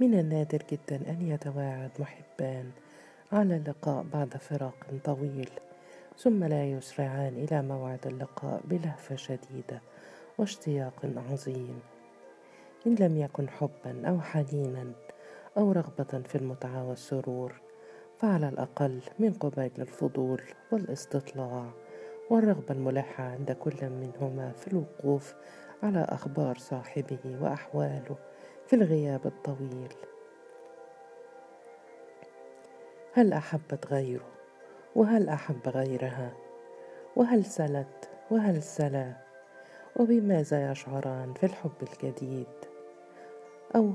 من النادر جدا أن يتواعد محبان. على اللقاء بعد فراق طويل ثم لا يسرعان إلى موعد اللقاء بلهفة شديدة واشتياق عظيم. إن لم يكن حبا أو حنينا أو رغبة في المتعة والسرور فعلى الأقل من قبيل الفضول والاستطلاع والرغبة الملحة عند كل منهما في الوقوف على أخبار صاحبه وأحواله. في الغياب الطويل. هل أحبت غيره؟ وهل أحب غيرها؟ وهل سلت؟ وهل سلا؟ وبماذا يشعران في الحب الجديد؟ أو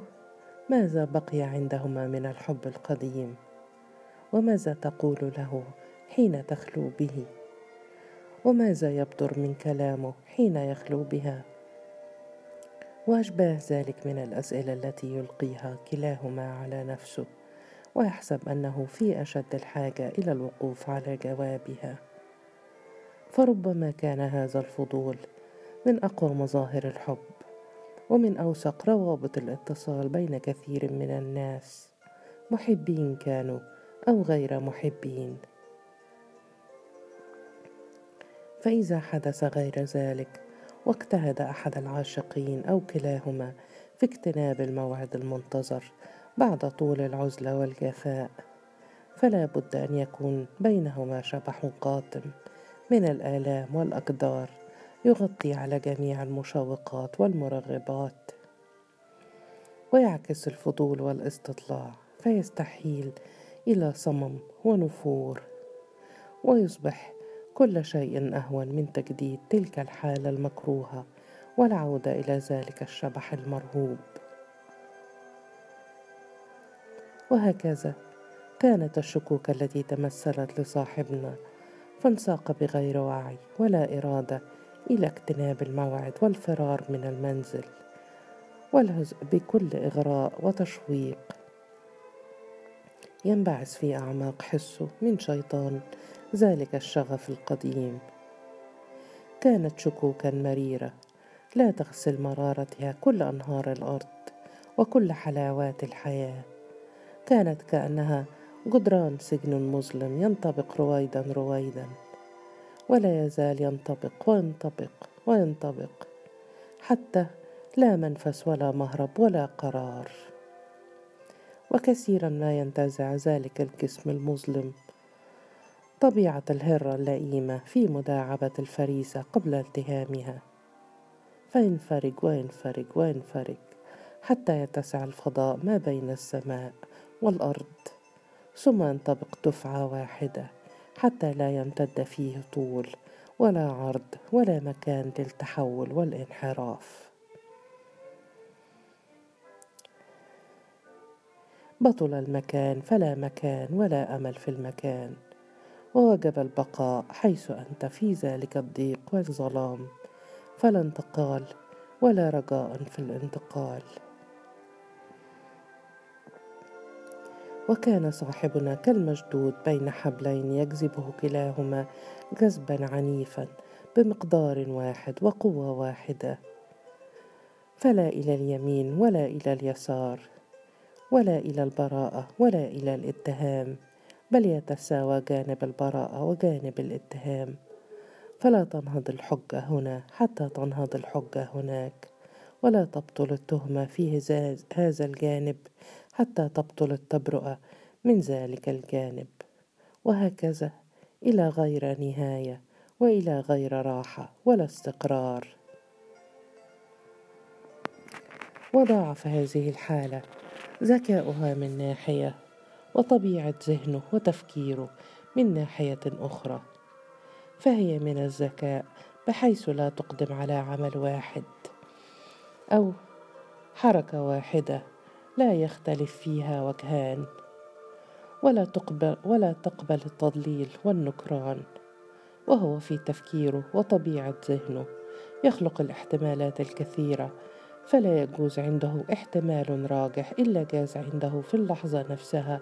ماذا بقي عندهما من الحب القديم؟ وماذا تقول له حين تخلو به؟ وماذا يبدر من كلامه حين يخلو بها؟ واشباه ذلك من الأسئلة التي يلقيها كلاهما على نفسه ويحسب أنه في أشد الحاجة إلى الوقوف على جوابها. فربما كان هذا الفضول من أقوى مظاهر الحب ومن اوثق روابط الاتصال بين كثير من الناس محبين كانوا أو غير محبين. فإذا حدث غير ذلك واجتهد أحد العاشقين أو كلاهما في اجتناب الموعد المنتظر بعد طول العزله والجفاء. فلا بد أن يكون بينهما شبح قاتم من الآلام والأقدار يغطي على جميع المشوقات والمرغبات. ويعكس الفضول والاستطلاع فيستحيل إلى صمم ونفور ويصبح كل شيء أهون من تجديد تلك الحالة المكروهة والعوده إلى ذلك الشبح المرهوب. وهكذا كانت الشكوك التي تمثلت لصاحبنا فانساق بغير وعي ولا إرادة إلى اجتناب الموعد والفرار من المنزل والهزء بكل إغراء وتشويق ينبعث في أعماق حسه من شيطان ذلك الشغف القديم. كانت شكوكا مريرة. لا تغسل مرارتها كل أنهار الأرض وكل حلاوات الحياة. كانت كأنها جدران سجن مظلم ينطبق رويدا رويدا. ولا يزال ينطبق وينطبق وينطبق. حتى لا منفس ولا مهرب ولا قرار. وكثيرا ما ينتزع ذلك الجسم المظلم. طبيعة الهرة اللئيمة في مداعبة الفريسة قبل التهامها. فينفرج وينفرج وينفرج حتى يتسع الفضاء ما بين السماء والأرض. ثم ينطبق دفعة واحدة حتى لا يمتد فيه طول ولا عرض ولا مكان للتحول والانحراف. بطل المكان فلا مكان ولا أمل في المكان. ووجب البقاء حيث أنت في ذلك الضيق والظلام. فلا انتقال ولا رجاء في الانتقال. وكان صاحبنا كالمشدود بين حبلين يجذبه كلاهما جذبا عنيفا بمقدار واحد وقوة واحدة. فلا إلى اليمين ولا إلى اليسار. ولا إلى البراءة ولا إلى الإتهام بل يتساوى جانب البراءة وجانب الإتهام. فلا تنهض الحجة هنا حتى تنهض الحجة هناك ولا تبطل التهمه في هذا الجانب حتى تبطل التبرؤه من ذلك الجانب. وهكذا إلى غير نهاية وإلى غير راحة ولا استقرار. وضاعف هذه الحالة ذكاؤها من ناحية وطبيعة ذهنه وتفكيره من ناحية أخرى. فهي من الذكاء بحيث لا تقدم على عمل واحد أو حركة واحدة لا يختلف فيها وجهان. ولا تقبل ولا تقبل التضليل والنكران. وهو في تفكيره وطبيعة ذهنه يخلق الاحتمالات الكثيرة فلا يجوز عنده احتمال راجح إلا جاز عنده في اللحظة نفسها.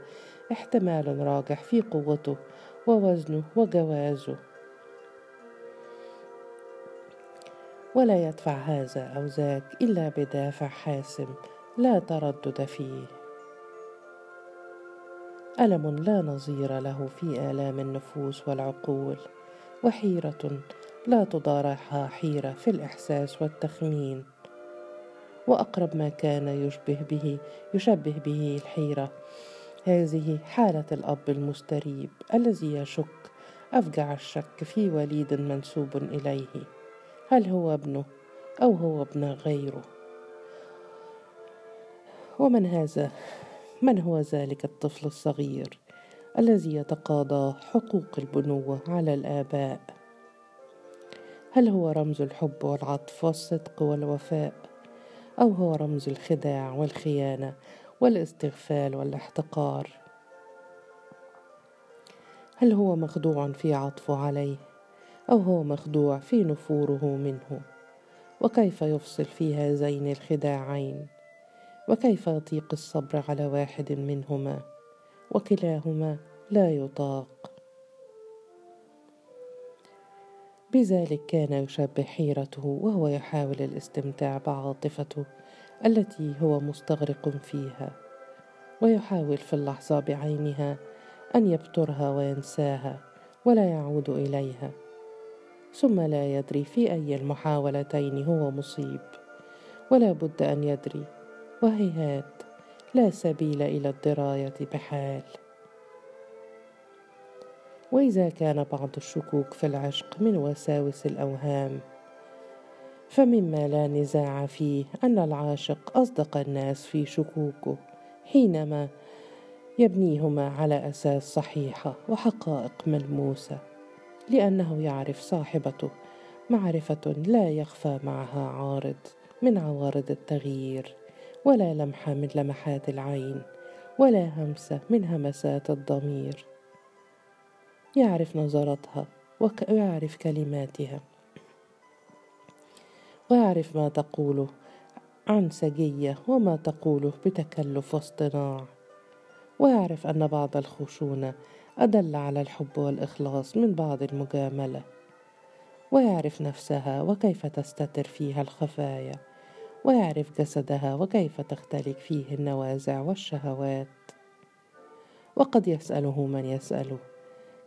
احتمال راجح في قوته ووزنه وجوازه. ولا يدفع هذا أو ذاك إلا بدافع حاسم لا تردد فيه. ألم لا نظير له في آلام النفوس والعقول وحيرة لا تضارعها حيرة في الإحساس والتخمين. وأقرب ما كان يشبه به يشبه به الحيرة. هذه حالة الأب المستريب الذي يشك أفجع الشك في وليد منسوب إليه. هل هو ابنه أو هو ابن غيره؟ ومن هذا من هو ذلك الطفل الصغير الذي يتقاضى حقوق البنوة على الآباء؟ هل هو رمز الحب والعطف والصدق والوفاء؟ أو هو رمز الخداع والخيانة والاستغفال والاحتقار. هل هو مخدوع في عطفه عليه أو هو مخدوع في نفوره منه؟ وكيف يفصل في هذين الخداعين؟ وكيف يطيق الصبر على واحد منهما؟ وكلاهما لا يطاق. بذلك كان يشبه حيرته وهو يحاول الاستمتاع بعاطفته التي هو مستغرق فيها ويحاول في اللحظة بعينها أن يبترها وينساها ولا يعود إليها ثم لا يدري في أي المحاولتين هو مصيب ولا بد أن يدري وهيهات لا سبيل إلى الدراية بحال. وإذا كان بعض الشكوك في العشق من وساوس الأوهام. فمما لا نزاع فيه أن العاشق أصدق الناس في شكوكه حينما يبنيهما على أساس صحيحه وحقائق ملموسة لأنه يعرف صاحبته معرفة لا يخفى معها عارض من عوارض التغيير ولا لمحه من لمحات العين ولا همسة من همسات الضمير. يعرف نظرتها ويعرف كلماتها. ويعرف ما تقوله عن سجية وما تقوله بتكلف واصطناع. ويعرف أن بعض الخشونة أدل على الحب والإخلاص من بعض المجاملة. ويعرف نفسها وكيف تستتر فيها الخفايا. ويعرف جسدها وكيف تختلف فيه النوازع والشهوات. وقد يسأله من يسأله.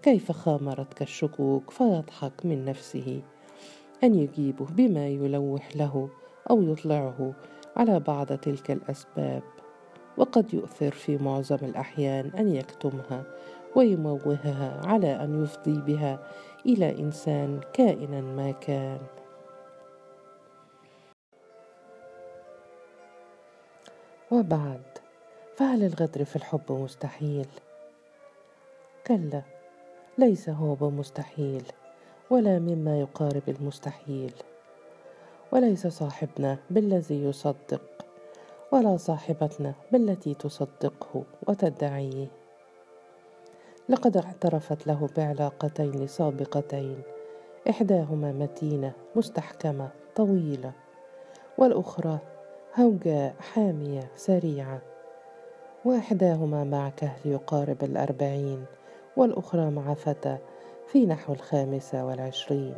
كيف خامرتك الشكوك فيضحك من نفسه؟ أن يجيبه بما يلوح له أو يطلعه على بعض تلك الأسباب. وقد يؤثر في معظم الأحيان أن يكتمها ويموهها على أن يفضي بها إلى إنسان كائنا ما كان. وبعد فهل الغدر في الحب مستحيل. كلا ليس هو بمستحيل ولا مما يقارب المستحيل. وليس صاحبنا بالذي يصدق ولا صاحبتنا بالتي تصدقه وتدعيه. لقد اعترفت له بعلاقتين سابقتين إحداهما متينة مستحكمة طويلة والأخرى هوجاء حامية سريعة وإحداهما مع كهل يقارب الأربعين. والأخرى مع فتى في نحو الخامسة والعشرين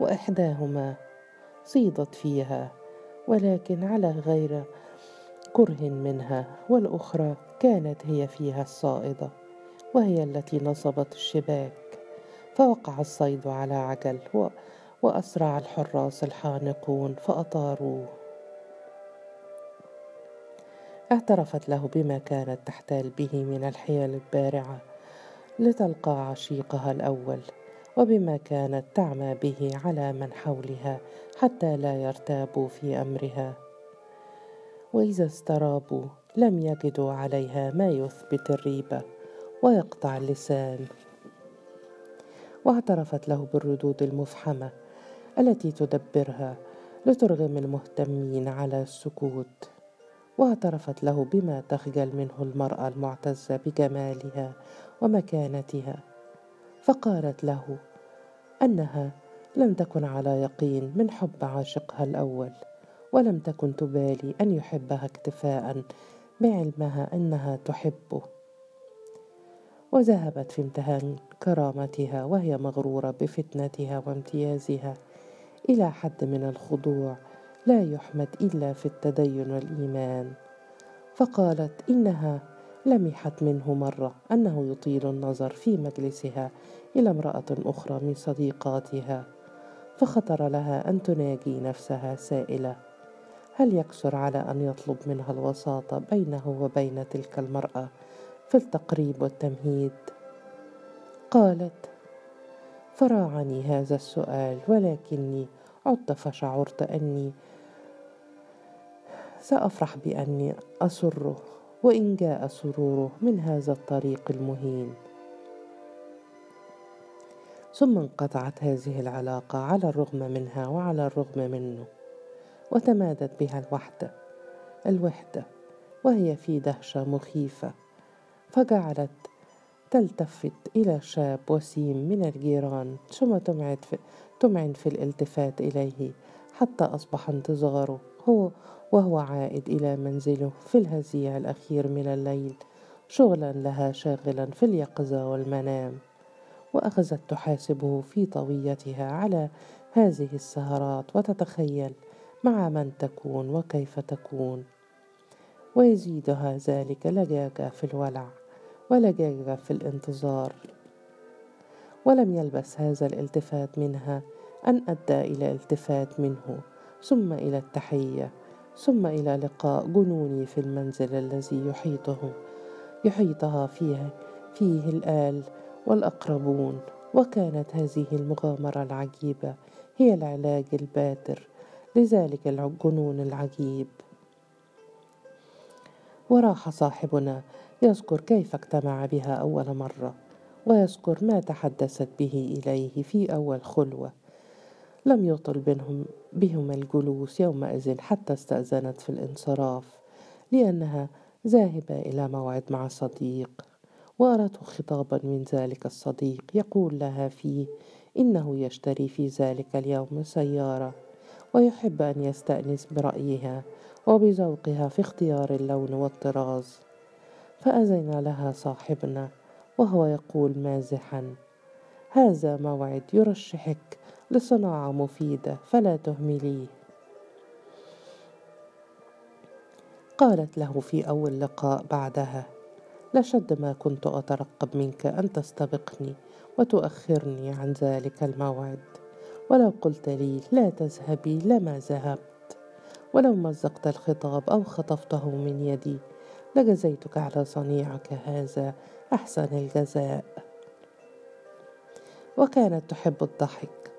وإحداهما صيدت فيها ولكن على غير كره منها والأخرى كانت هي فيها الصائدة وهي التي نصبت الشباك فوقع الصيد على عجل وأسرع الحراس الحانقون فأطاروه. اعترفت له بما كانت تحتال به من الحيل البارعة لتلقى عشيقها الأول وبما كانت تعمى به على من حولها حتى لا يرتابوا في أمرها. وإذا استرابوا لم يجدوا عليها ما يثبت الريبة ويقطع اللسان. واعترفت له بالردود المفحمة التي تدبرها لترغم المهتمين على السكوت. واعترفت له بما تخجل منه المرأة المعتزة بجمالها ومكانتها. فقالت له أنها لم تكن على يقين من حب عاشقها الأول ولم تكن تبالي أن يحبها اكتفاء بعلمها أنها تحبه. وذهبت في امتهان كرامتها وهي مغرورة بفتنتها وامتيازها إلى حد من الخضوع لا يحمد إلا في التدين والإيمان. فقالت إنها لمحت منه مرة أنه يطيل النظر في مجلسها إلى امرأة أخرى من صديقاتها فخطر لها أن تناجي نفسها سائلة. هل يكسر على أن يطلب منها الوساطة بينه وبين تلك المرأة في التقريب والتمهيد؟ قالت فراعني هذا السؤال ولكني عدت فشعرت أني سأفرح بأني أسره وإن جاء سروره من هذا الطريق المهين. ثم انقطعت هذه العلاقة على الرغم منها وعلى الرغم منه وتمادت بها الوحدة الوحدة وهي في دهشة مخيفة فجعلت تلتفت إلى شاب وسيم من الجيران ثم تمعن في, تمعن في الالتفات إليه حتى أصبح انتظاره هو وهو عائد إلى منزله في الهزيع الأخير من الليل شغلا لها شاغلا في اليقظة والمنام. وأخذت تحاسبه في طويتها على هذه السهرات وتتخيل مع من تكون وكيف تكون. ويزيدها ذلك لجاجة في الولع ولجاجة في الانتظار. ولم يلبس هذا الالتفات منها أن أدى إلى التفات منه ثم إلى التحية. ثم إلى لقاء جنوني في المنزل الذي يحيطه. يحيطها فيه فيه الآل والأقربون وكانت هذه المغامرة العجيبة هي العلاج الباتر لذلك الجنون العجيب. وراح صاحبنا يذكر كيف اجتمع بها أول مرة ويذكر ما تحدثت به إليه في أول خلوة. لم يطل بينهم بهم الجلوس يومئذ حتى استأذنت في الانصراف لأنها ذاهبة إلى موعد مع صديق. وأرته خطابا من ذلك الصديق يقول لها فيه إنه يشتري في ذلك اليوم سيارة ويحب أن يستأنس برأيها وبذوقها في اختيار اللون والطراز. فأذن لها صاحبنا وهو يقول مازحا هذا موعد يرشحك لصناعة مفيدة فلا تهمليه قالت له في أول لقاء بعدها لشد ما كنت أترقب منك أن تستبقني وتؤخرني عن ذلك الموعد. ولو قلت لي لا تذهبي لما ذهبت. ولو مزقت الخطاب أو خطفته من يدي لجزيتك على صنيعك هذا أحسن الجزاء. وكانت تحب الضحك.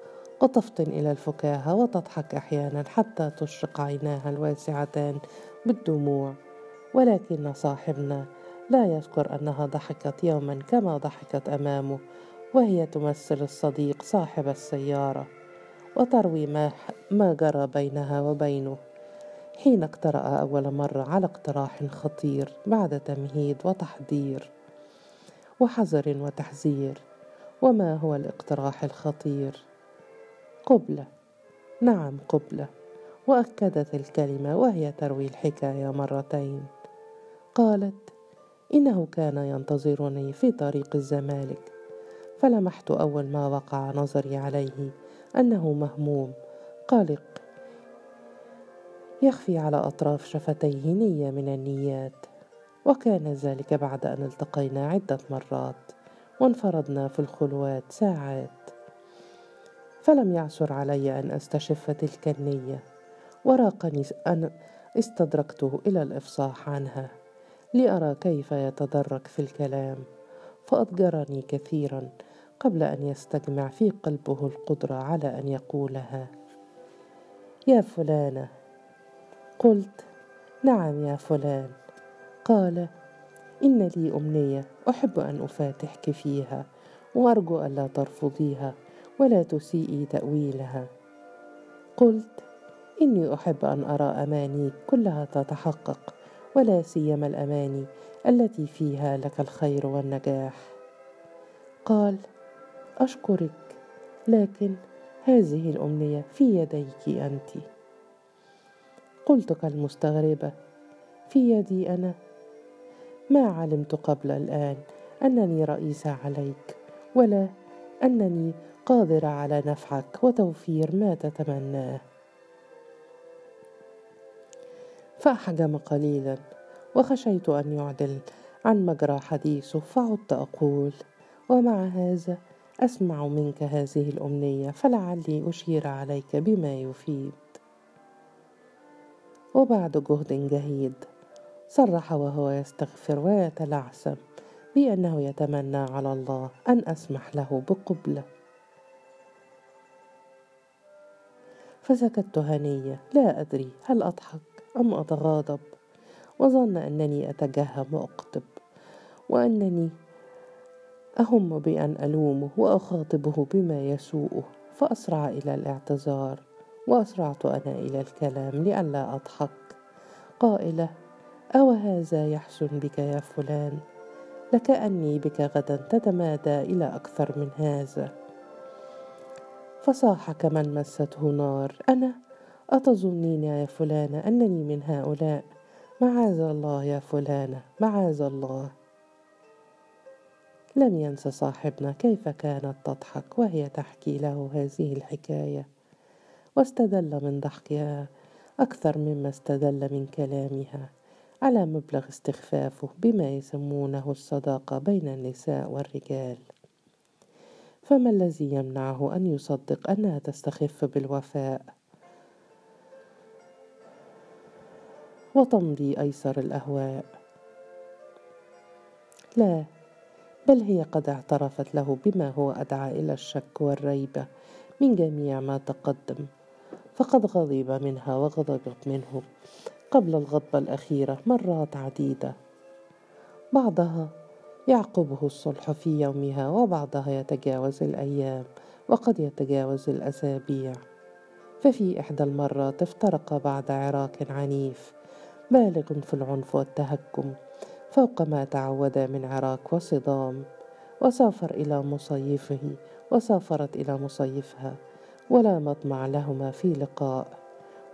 وتفطن إلى الفكاهة وتضحك أحيانا حتى تشرق عيناها الواسعتان بالدموع. ولكن صاحبنا لا يذكر أنها ضحكت يوما كما ضحكت أمامه وهي تمثل الصديق صاحب السيارة وتروي ما, ما جرى بينها وبينه. حين اقترأ أول مرة على اقتراح خطير بعد تمهيد وتحضير وحذر وتحذير وما هو الاقتراح الخطير؟ قبلة. نعم قبلة. وأكدت الكلمة وهي تروي الحكاية مرتين. قالت إنه كان ينتظرني في طريق الزمالك. فلمحت أول ما وقع نظري عليه أنه مهموم. قلق يخفي على أطراف شفتيه نية من النيات. وكان ذلك بعد أن التقينا عدة مرات. وانفردنا في الخلوات ساعات. فلم يعثر علي أن أستشف تلك النية. وراقني أن استدركته إلى الإفصاح عنها لأرى كيف يتدرج في الكلام. فأضجرني كثيرا قبل أن يستجمع في قلبه القدرة على أن يقولها. يا فلانة. قلت نعم يا فلان. قال إن لي أمنية أحب أن أفاتحك فيها وأرجو ألا ترفضيها. ولا تسيئي تأويلها. قلت إني أحب أن أرى أمانيك كلها تتحقق ولا سيما الأماني التي فيها لك الخير والنجاح. قال أشكرك لكن هذه الأمنية في يديك أنت. قلت كالمستغربة في يدي أنا. ما علمت قبل الآن أنني رئيسة عليك ولا أنني قادرة على نفعك وتوفير ما تتمناه. فأحجم قليلا وخشيت أن يعدل عن مجرى حديثه فعدت أقول ومع هذا أسمع منك هذه الأمنية فلعلي أشير عليك بما يفيد. وبعد جهد جهيد صرح وهو يستغفر ويتلعثم بأنه يتمنى على الله أن أسمح له بقبلة. فسكت هنية لا أدري هل أضحك أم أتغاضب. وظن أنني أتجهم وأقطب وأنني أهم بأن ألومه وأخاطبه بما يسوءه. فأسرع إلى الاعتذار. وأسرعت أنا إلى الكلام لئلا أضحك. قائلة أو هذا يحسن بك يا فلان؟ لكأني بك غدا تتمادى إلى أكثر من هذا. فصاح كمن مسته نار. أنا أتظنين يا فلانة أنني من هؤلاء؟ معاذ الله يا فلانة معاذ الله. لم ينس صاحبنا كيف كانت تضحك وهي تحكي له هذه الحكاية. واستدل من ضحكها أكثر مما استدل من كلامها على مبلغ استخفافه بما يسمونه الصداقة بين النساء والرجال. فما الذي يمنعه أن يصدق أنها تستخف بالوفاء؟ وتمضي أيسر الأهواء. لا بل هي قد اعترفت له بما هو أدعى إلى الشك والريبه من جميع ما تقدم. فقد غضب منها وغضبت منه. قبل الغضبه الاخيره مرات عديدة. بعضها يعقبه الصلح في يومها وبعضها يتجاوز الأيام وقد يتجاوز الأسابيع. ففي إحدى المرات افترقا بعد عراك عنيف بالغ في العنف والتهكم فوق ما تعودا من عراك وصدام وسافر إلى مصيفه وسافرت إلى مصيفها ولا مطمع لهما في لقاء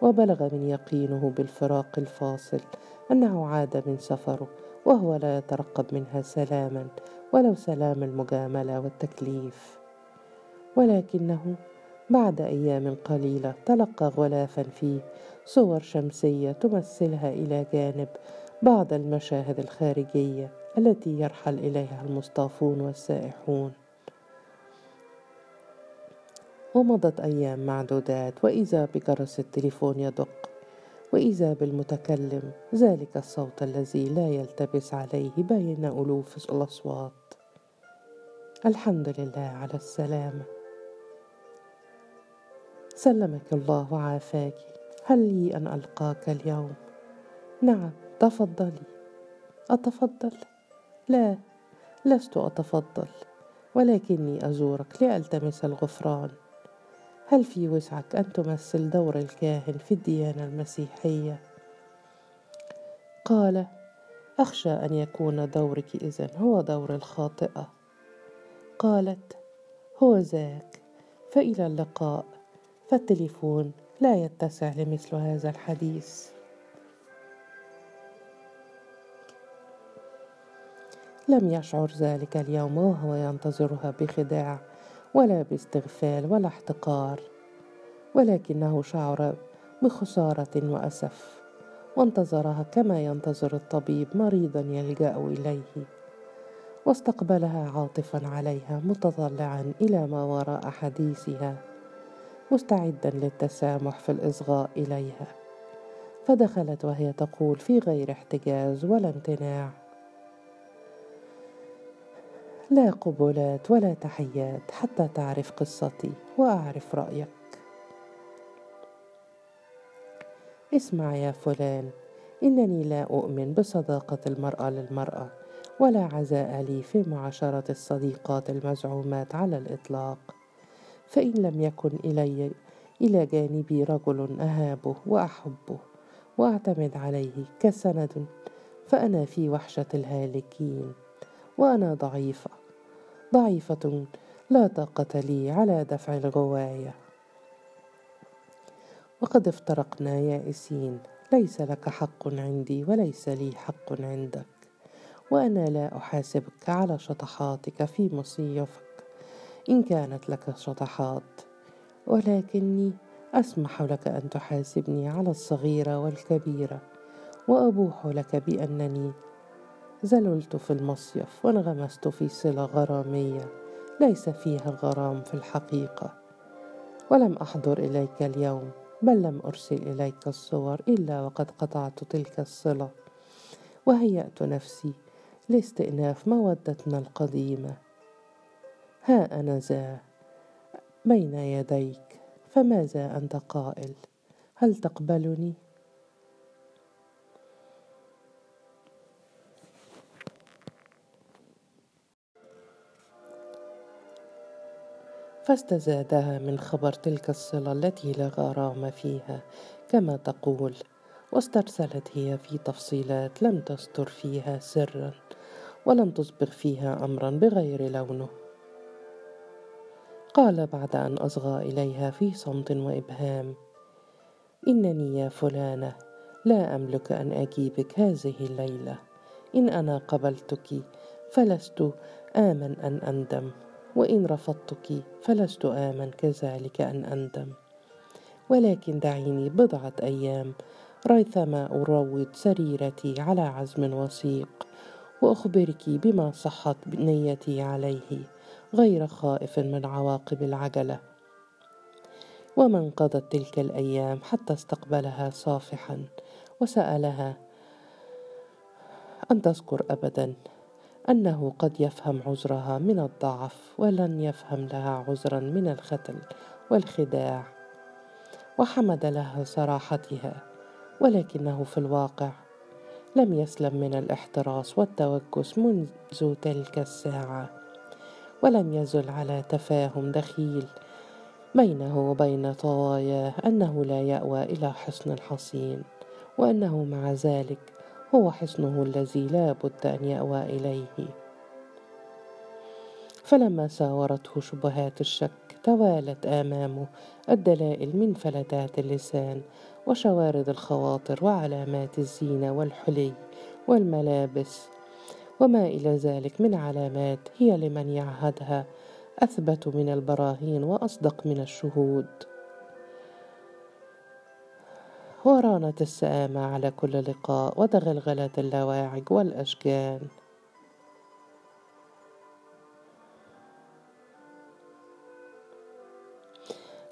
وبلغ من يقينه بالفراق الفاصل أنه عاد من سفره وهو لا يترقب منها سلاما ولو سلام المجاملة والتكليف. ولكنه بعد أيام قليلة تلقى غلافا فيه صور شمسية تمثلها إلى جانب بعض المشاهد الخارجية التي يرحل إليها المصطافون والسائحون. ومضت أيام معدودات وإذا بجرس التليفون يدق وإذا بالمتكلم ذلك الصوت الذي لا يلتبس عليه بين ألوف الأصوات. الحمد لله على السلامة. سلمك الله وعافاك هل لي أن ألقاك اليوم؟ نعم تفضلي أتفضل؟ لا لست أتفضل ولكني أزورك لألتمس الغفران. هل في وسعك أن تمثل دور الكاهن في الديانة المسيحية؟ قال أخشى أن يكون دورك إذن هو دور الخاطئة. قالت هو ذاك فإلى اللقاء. فالتليفون لا يتسع لمثل هذا الحديث. لم يشعر ذلك اليوم وهو ينتظرها بخداع. ولا باستغفال ولا احتقار ولكنه شعر بخسارة وأسف وانتظرها كما ينتظر الطبيب مريضا يلجأ إليه واستقبلها عاطفا عليها متطلعا إلى ما وراء حديثها مستعدا للتسامح في الإصغاء إليها فدخلت وهي تقول في غير احتجاز ولا امتناع. لا قبلات ولا تحيات حتى تعرف قصتي وأعرف رأيك. اسمع يا فلان إنني لا أؤمن بصداقة المرأة للمرأة ولا عزاء لي في معاشرة الصديقات المزعومات على الإطلاق. فإن لم يكن إلي إلى جانبي رجل اهابه وأحبه وأعتمد عليه كسند فأنا في وحشة الهالكين. وأنا ضعيفة. ضعيفة لا طاقة لي على دفع الغواية. وقد افترقنا يائسين ليس لك حق عندي وليس لي حق عندك. وأنا لا أحاسبك على شطحاتك في مصيفك. إن كانت لك شطحات. ولكني أسمح لك أن تحاسبني على الصغيرة والكبيرة. وأبوح لك بأنني زللت في المصيف وانغمست في صلة غرامية ليس فيها غرام في الحقيقة. ولم أحضر إليك اليوم بل لم أرسل إليك الصور إلا وقد قطعت تلك الصلة. وهيأت نفسي لاستئناف مودتنا القديمة. ها أنا ذا بين يديك فماذا أنت قائل؟ هل تقبلني؟ فاستزادها من خبر تلك الصلة التي لا غرام فيها كما تقول واسترسلت هي في تفصيلات لم تستر فيها سرا ولم تصبغ فيها أمرا بغير لونه. قال بعد أن أصغى إليها في صمت وإبهام إنني يا فلانة لا أملك أن أجيبك هذه الليلة. إن أنا قبلتك فلست آمن أن أندم. وإن رفضتك فلست آمن كذلك أن أندم. ولكن دعيني بضعة أيام ريثما أروض سريرتي على عزم وثيق وأخبرك بما صحت نيتي عليه غير خائف من عواقب العجلة. وما انقضت تلك الأيام حتى استقبلها صافحا وسألها أن تذكر أبدا. أنه قد يفهم عذرها من الضعف ولن يفهم لها عذرا من الختل والخداع. وحمد لها صراحتها ولكنه في الواقع لم يسلم من الإحتراس والتوكس منذ تلك الساعة ولم يزل على تفاهم دخيل بينه وبين طواياه أنه لا يأوى إلى حصن حصين وأنه مع ذلك هو حصنه الذي لا بد أن يأوى إليه. فلما ساورته شبهات الشك توالت آمامه الدلائل من فلتات اللسان وشوارد الخواطر وعلامات الزينة والحلي والملابس وما إلى ذلك من علامات هي لمن يعهدها أثبت من البراهين وأصدق من الشهود. ورانت السآمة على كل لقاء وتغلغلت اللواعج والأشجان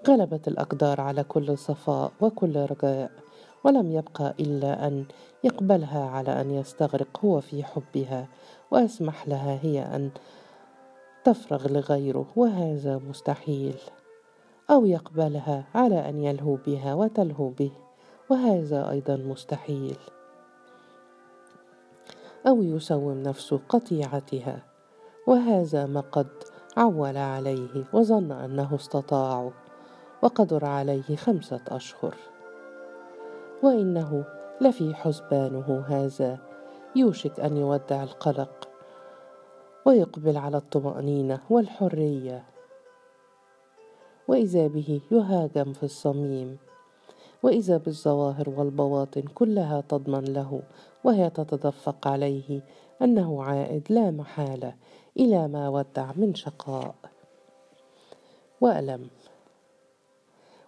غلبت الأقدار على كل صفاء وكل رجاء ولم يبقى إلا أن يقبلها على أن يستغرق هو في حبها ويسمح لها هي أن تفرغ لغيره وهذا مستحيل. أو يقبلها على أن يلهو بها وتلهو به. وهذا أيضا مستحيل. أو يسوم نفسه قطيعتها وهذا ما قد عول عليه وظن أنه استطاع وقدر عليه خمسة أشهر. وإنه لفي حسبانه هذا يوشك أن يودع القلق ويقبل على الطمأنينة والحرية. وإذا به يهاجم في الصميم وإذا بالظواهر والبواطن كلها تضمن له وهي تتدفق عليه أنه عائد لا محالة إلى ما ودع من شقاء. وألم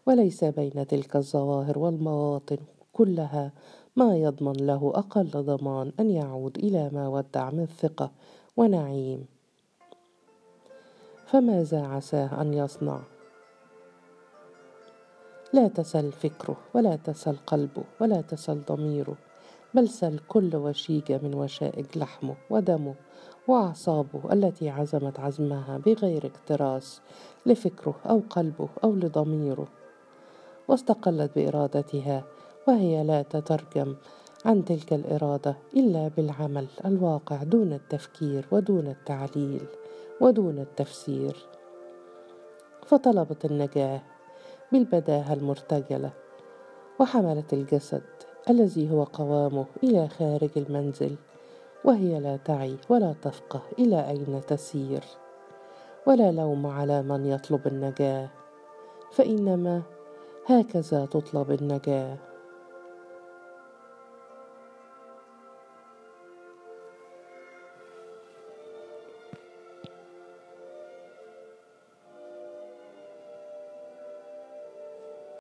وليس بين تلك الظواهر والمواطن كلها ما يضمن له أقل ضمان أن يعود إلى ما ودع من ثقة ونعيم. فماذا عساه أن يصنع لا تسل فكره ولا تسل قلبه ولا تسل ضميره بل سل كل وشيجة من وشائج لحمه ودمه وأعصابه التي عزمت عزمها بغير اكتراث لفكره أو قلبه أو لضميره. واستقلت بإرادتها وهي لا تترجم عن تلك الإرادة إلا بالعمل الواقع دون التفكير ودون التعليل ودون التفسير. فطلبت النجاة بالبداهة المرتجلة وحملت الجسد الذي هو قوامه إلى خارج المنزل وهي لا تعي ولا تفقه إلى أين تسير. ولا لوم على من يطلب النجاة فإنما هكذا تطلب النجاة.